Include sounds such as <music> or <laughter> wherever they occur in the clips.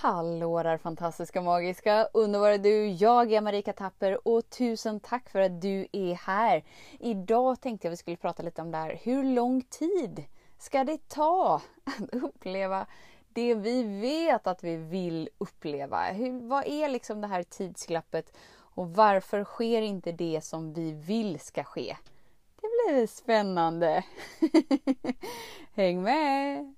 Hallå där fantastiska, magiska, underbara du! Jag är Marika Tapper och tusen tack för att du är här! Idag tänkte jag vi skulle prata lite om det här. Hur lång tid ska det ta att uppleva det vi vet att vi vill uppleva? Hur, vad är liksom det här tidsglappet och varför sker inte det som vi vill ska ske? Det blir spännande! <laughs> Häng med!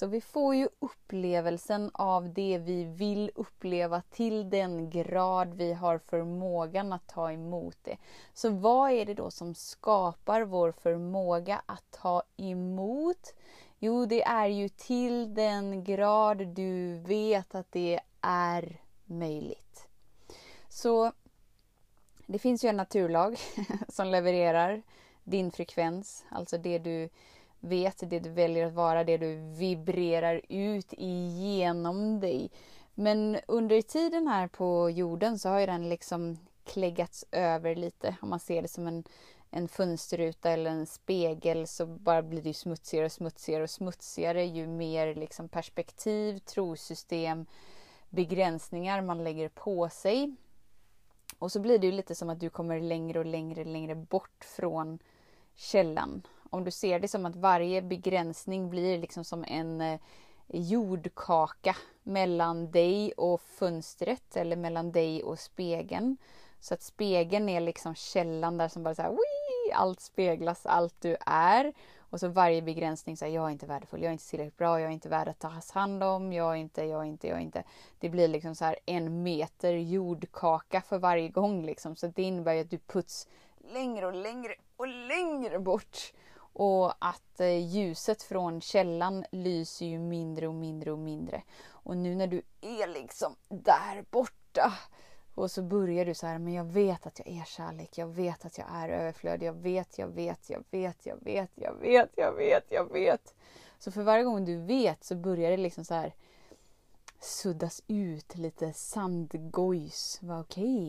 Så vi får ju upplevelsen av det vi vill uppleva till den grad vi har förmågan att ta emot det. Så vad är det då som skapar vår förmåga att ta emot? Jo, det är ju till den grad du vet att det är möjligt. Så det finns ju en naturlag <laughs> som levererar din frekvens, alltså det du vet, det du väljer att vara, det du vibrerar ut igenom dig. Men under tiden här på jorden så har ju den liksom kläggats över lite. Om man ser det som en, en fönsterruta eller en spegel så bara blir det smutsigare och smutsigare och smutsigare ju mer liksom perspektiv, trosystem, begränsningar man lägger på sig. Och så blir det ju lite som att du kommer längre och längre, längre bort från källan om du ser det som att varje begränsning blir liksom som en eh, jordkaka mellan dig och fönstret eller mellan dig och spegeln. Så att spegeln är liksom källan där som bara så här, Wii! allt speglas, allt du är. Och så varje begränsning säger jag är inte värdefull, jag är inte tillräckligt bra, jag är inte värd att tas hand om, jag är inte, jag är inte, jag är inte. Det blir liksom så här en meter jordkaka för varje gång liksom. Så det innebär ju att du puts längre och längre och längre bort och att eh, ljuset från källan lyser ju mindre och mindre och mindre. Och nu när du är liksom där borta och så börjar du så här, men jag vet att jag är kärlek, jag vet att jag är överflöd, jag vet, jag vet, jag vet, jag vet, jag vet, jag vet, jag vet. Så för varje gång du vet så börjar det liksom så här suddas ut lite sandgojs. Okej,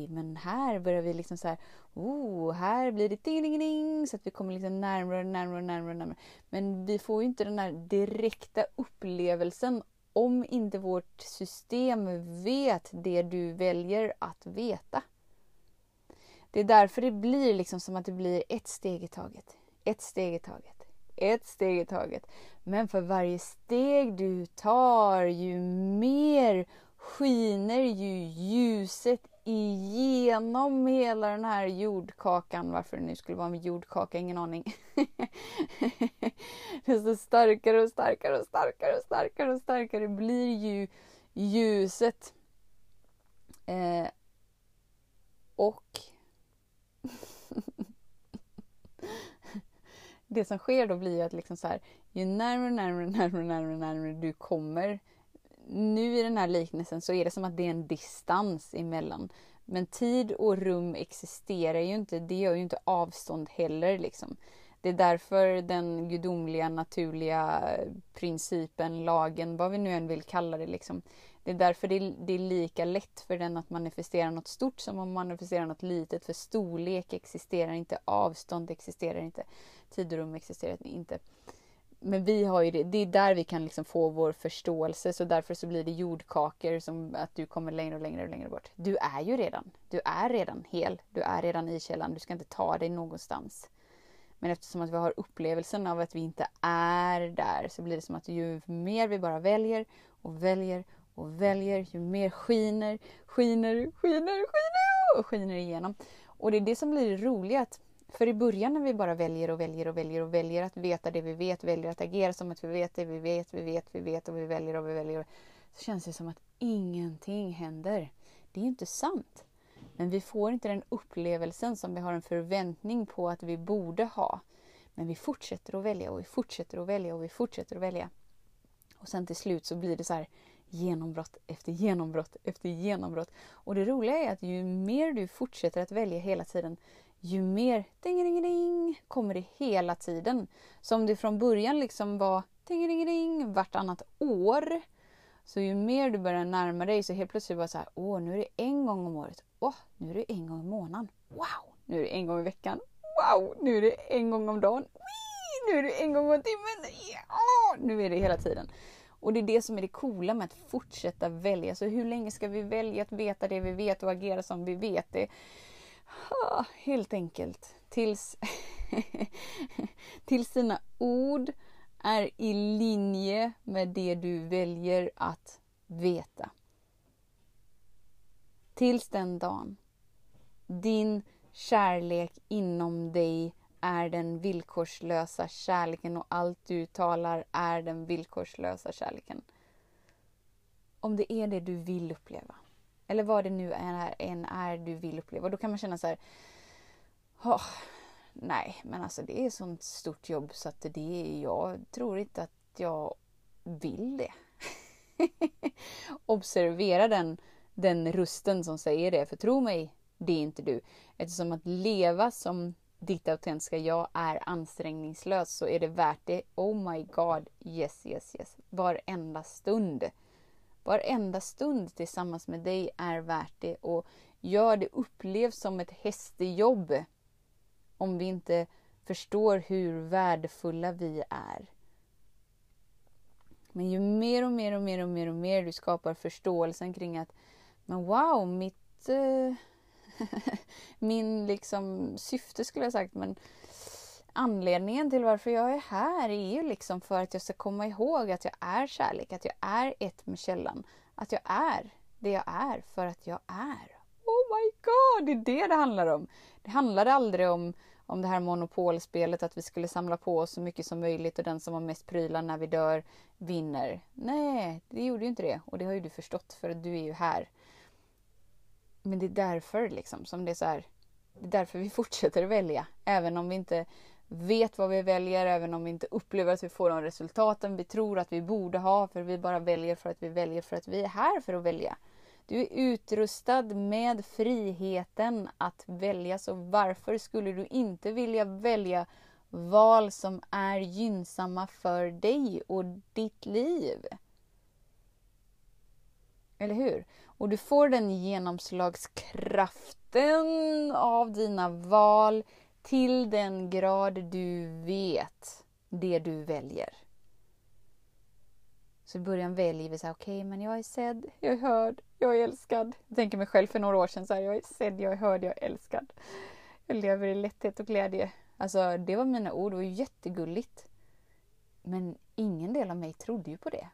okay, men här börjar vi liksom så här, oh, här blir det ding, ding, ding, så att vi kommer liksom närmare, närmare, närmare, närmare. Men vi får ju inte den här direkta upplevelsen om inte vårt system vet det du väljer att veta. Det är därför det blir liksom som att det blir ett steg i taget. Ett steg i taget. Ett steg i taget. Men för varje steg du tar, ju mer skiner ju ljuset igenom hela den här jordkakan. Varför det nu skulle vara en jordkaka, ingen aning. <laughs> Desto starkare och starkare och starkare och starkare och starkare blir ju ljuset. Eh, och <laughs> det som sker då blir ju att liksom så här, ju närmare, närmare, närmare, närmare, närmare du kommer nu i den här liknelsen så är det som att det är en distans emellan. Men tid och rum existerar ju inte, det gör ju inte avstånd heller liksom. Det är därför den gudomliga, naturliga principen, lagen, vad vi nu än vill kalla det liksom. Det är därför det är, det är lika lätt för den att manifestera något stort som att manifestera något litet. För storlek existerar inte, avstånd existerar inte, tid och rum existerar inte men vi har ju det, det är där vi kan liksom få vår förståelse så därför så blir det jordkakor som att du kommer längre och längre och längre bort. Du är ju redan, du är redan hel, du är redan i källan, du ska inte ta dig någonstans. Men eftersom att vi har upplevelsen av att vi inte är där så blir det som att ju mer vi bara väljer och väljer och väljer, ju mer skiner, skiner, skiner, skiner och skiner igenom. Och det är det som blir roligt. roliga för i början när vi bara väljer och väljer och väljer och väljer att veta det vi vet, väljer att agera som att vi vet det vi vet, vi vet, vi vet och vi väljer och vi väljer. Så känns det som att ingenting händer. Det är inte sant. Men vi får inte den upplevelsen som vi har en förväntning på att vi borde ha. Men vi fortsätter att välja och vi fortsätter att välja och vi fortsätter att välja. Och sen till slut så blir det så här genombrott efter genombrott efter genombrott. Och det roliga är att ju mer du fortsätter att välja hela tiden, ju mer ding, ding, ding, kommer det hela tiden. Så om det från början liksom var ding, ding, ding, vartannat år, så ju mer du börjar närma dig så helt plötsligt bara så här, åh nu är det en gång om året, åh nu är det en gång i månaden, wow, nu är det en gång i veckan, wow, nu är det en gång om dagen, Wii! nu är det en gång om timmen, ja, nu är det hela tiden. Och det är det som är det coola med att fortsätta välja. Så hur länge ska vi välja att veta det vi vet och agera som vi vet det? helt enkelt tills, <laughs> tills dina ord är i linje med det du väljer att veta. Tills den dagen. Din kärlek inom dig är den villkorslösa kärleken och allt du talar är den villkorslösa kärleken. Om det är det du vill uppleva. Eller vad det nu är, än är du vill uppleva. Då kan man känna så här. Oh, nej, men alltså det är sånt stort jobb så att det är, jag tror inte att jag vill det. <laughs> Observera den, den rösten som säger det, för tro mig, det är inte du. Eftersom att leva som ditt autentiska jag är ansträngningslöst så är det värt det. Oh my god, yes, yes, yes. Varenda stund. Varenda stund tillsammans med dig är värt det och gör det upplevs som ett hästejobb om vi inte förstår hur värdefulla vi är. Men ju mer och mer och mer och mer och mer du skapar förståelsen kring att men wow, mitt eh, <laughs> min liksom syfte skulle jag sagt, men anledningen till varför jag är här är ju liksom för att jag ska komma ihåg att jag är kärlek, att jag är ett med källan. Att jag är det jag är för att jag är. Oh my god, det är det det handlar om. Det handlade aldrig om, om det här monopolspelet, att vi skulle samla på oss så mycket som möjligt och den som har mest prylar när vi dör vinner. Nej, det gjorde ju inte det. Och det har ju du förstått för att du är ju här. Men det är därför liksom som det är så här. Det är därför vi <laughs> fortsätter välja. Även om vi inte vet vad vi väljer, även om vi inte upplever att vi får de resultaten vi tror att vi borde ha. För vi bara väljer för att vi väljer för att vi är här för att välja. Du är utrustad med friheten att välja, så varför skulle du inte vilja välja val som är gynnsamma för dig och ditt liv? Eller hur? Och du får den genomslagskraften av dina val till den grad du vet det du väljer. Så i början väljer vi så här, okej okay, men jag är sedd, jag är hörd, jag är älskad. Jag tänker mig själv för några år sedan så här, jag är sedd, jag är hörd, jag är älskad. Jag lever i lätthet och glädje. Alltså det var mina ord, det var ju jättegulligt. Men ingen del av mig trodde ju på det.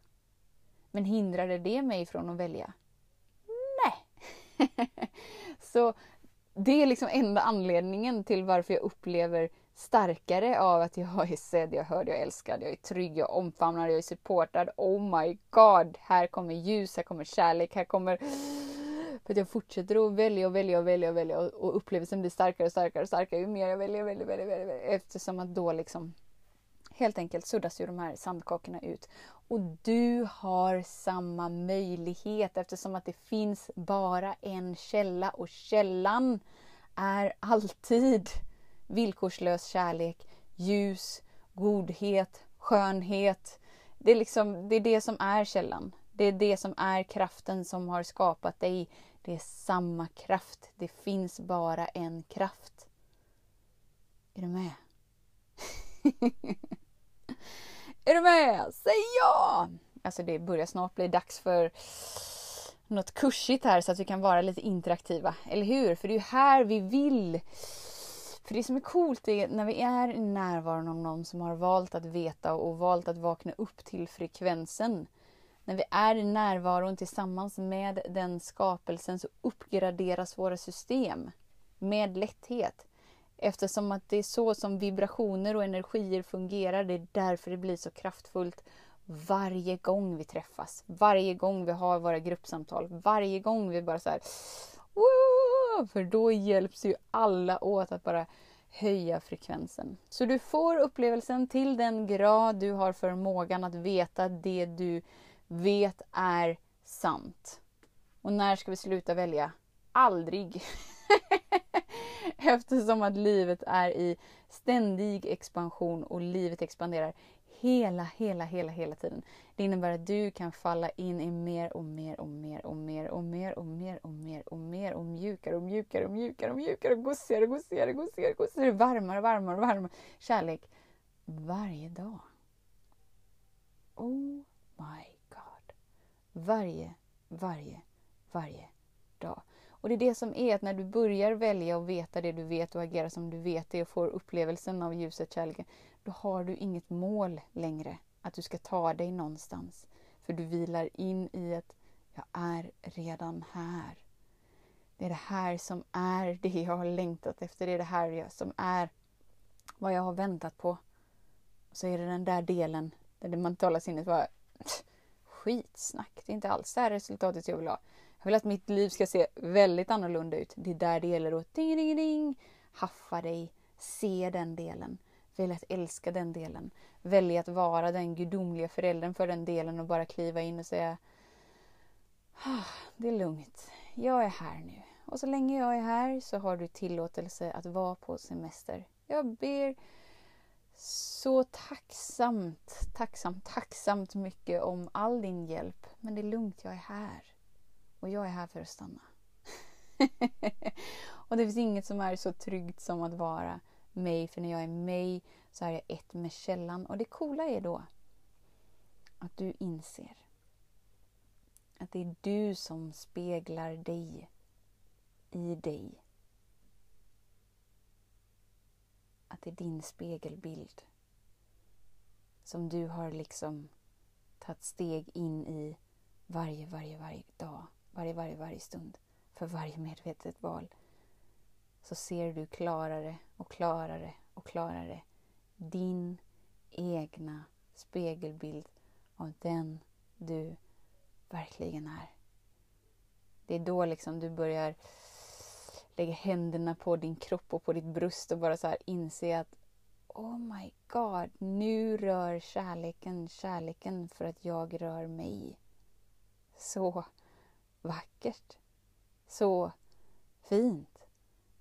Men hindrade det mig från att välja? <laughs> så det är liksom enda anledningen till varför jag upplever starkare av att jag är sedd, jag hörd, jag är älskad, jag är trygg, jag omfamnar, jag är supportad. Oh my god! Här kommer ljus, här kommer kärlek, här kommer... <gasps> För att jag fortsätter att välja och välja och välja och välja och upplevelsen blir starkare och starkare och starkare ju mer jag väljer, väljer, väljer, väljer. Eftersom att då liksom helt enkelt suddas ju de här sandkakorna ut. Och du har samma möjlighet eftersom att det finns bara en källa och källan är alltid villkorslös kärlek, ljus, godhet, skönhet. Det är, liksom, det är det som är källan. Det är det som är kraften som har skapat dig. Det är samma kraft. Det finns bara en kraft. Är du med? <laughs> Är du med? Säg ja! Alltså det börjar snart bli dags för något kursigt här så att vi kan vara lite interaktiva. Eller hur? För det är ju här vi vill. För det som är coolt är när vi är i närvaron av någon som har valt att veta och valt att vakna upp till frekvensen. När vi är i närvaron tillsammans med den skapelsen så uppgraderas våra system med lätthet. Eftersom att det är så som vibrationer och energier fungerar. Det är därför det blir så kraftfullt varje gång vi träffas. Varje gång vi har våra gruppsamtal. Varje gång vi bara så här... För då hjälps ju alla åt att bara höja frekvensen. Så du får upplevelsen till den grad du har förmågan att veta det du vet är sant. Och när ska vi sluta välja? Aldrig. <laughs> <laughs> Eftersom att livet är i ständig expansion och livet expanderar hela, hela, hela, hela tiden. Det innebär att du kan falla in i mer och mer och mer och mer och mer och mer och mer och mer och mjukare och mjukare och mjukare och mjukare och gosigare och gosigare och gosigare och gosigare. varmare, varmare, varmare. Kärlek varje dag. Oh my God. Varje, varje, varje dag. Och det är det som är att när du börjar välja och veta det du vet och agera som du vet det och får upplevelsen av ljuset, kärleken, då har du inget mål längre att du ska ta dig någonstans. För du vilar in i att jag är redan här. Det är det här som är det jag har längtat efter. Det är det här som är vad jag har väntat på. Så är det den där delen där det mentala sinnet bara skitsnack. Det är inte alls det här resultatet jag vill ha. Jag vill att mitt liv ska se väldigt annorlunda ut. Det är där det gäller att ding, ding, ding, haffa dig, se den delen. Välj att älska den delen. Välj att vara den gudomliga föräldern för den delen och bara kliva in och säga ah, Det är lugnt. Jag är här nu. Och så länge jag är här så har du tillåtelse att vara på semester. Jag ber så tacksamt, tacksamt, tacksamt mycket om all din hjälp. Men det är lugnt, jag är här. Och jag är här för att stanna. <laughs> och det finns inget som är så tryggt som att vara mig, för när jag är mig så är jag ett med källan. Och det coola är då att du inser att det är du som speglar dig i dig. Att det är din spegelbild som du har liksom tagit steg in i varje, varje, varje dag, varje, varje, varje stund, för varje medvetet val så ser du klarare och klarare och klarare din egna spegelbild av den du verkligen är. Det är då liksom du börjar lägga händerna på din kropp och på ditt bröst och bara så här inse att Oh my God, nu rör kärleken kärleken för att jag rör mig. Så vackert. Så fint.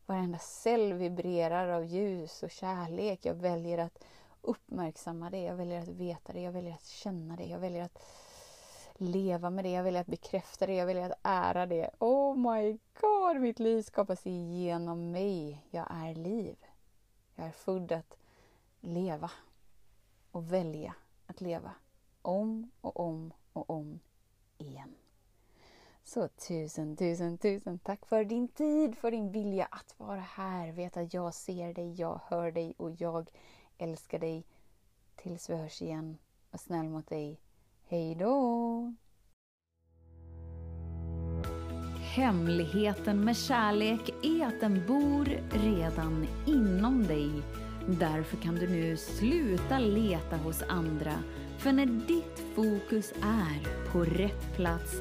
Varenda cell vibrerar av ljus och kärlek. Jag väljer att uppmärksamma det, jag väljer att veta det, jag väljer att känna det, jag väljer att leva med det, jag väljer att bekräfta det, jag väljer att ära det. Oh my god, mitt liv skapas genom mig. Jag är liv. Jag är född att leva och välja att leva om och om och om igen. Så tusen, tusen, tusen tack för din tid, för din vilja att vara här. Vet att jag ser dig, jag hör dig och jag älskar dig. Tills vi hörs igen. Var snäll mot dig. Hej då! Hemligheten med kärlek är att den bor redan inom dig. Därför kan du nu sluta leta hos andra. För när ditt fokus är på rätt plats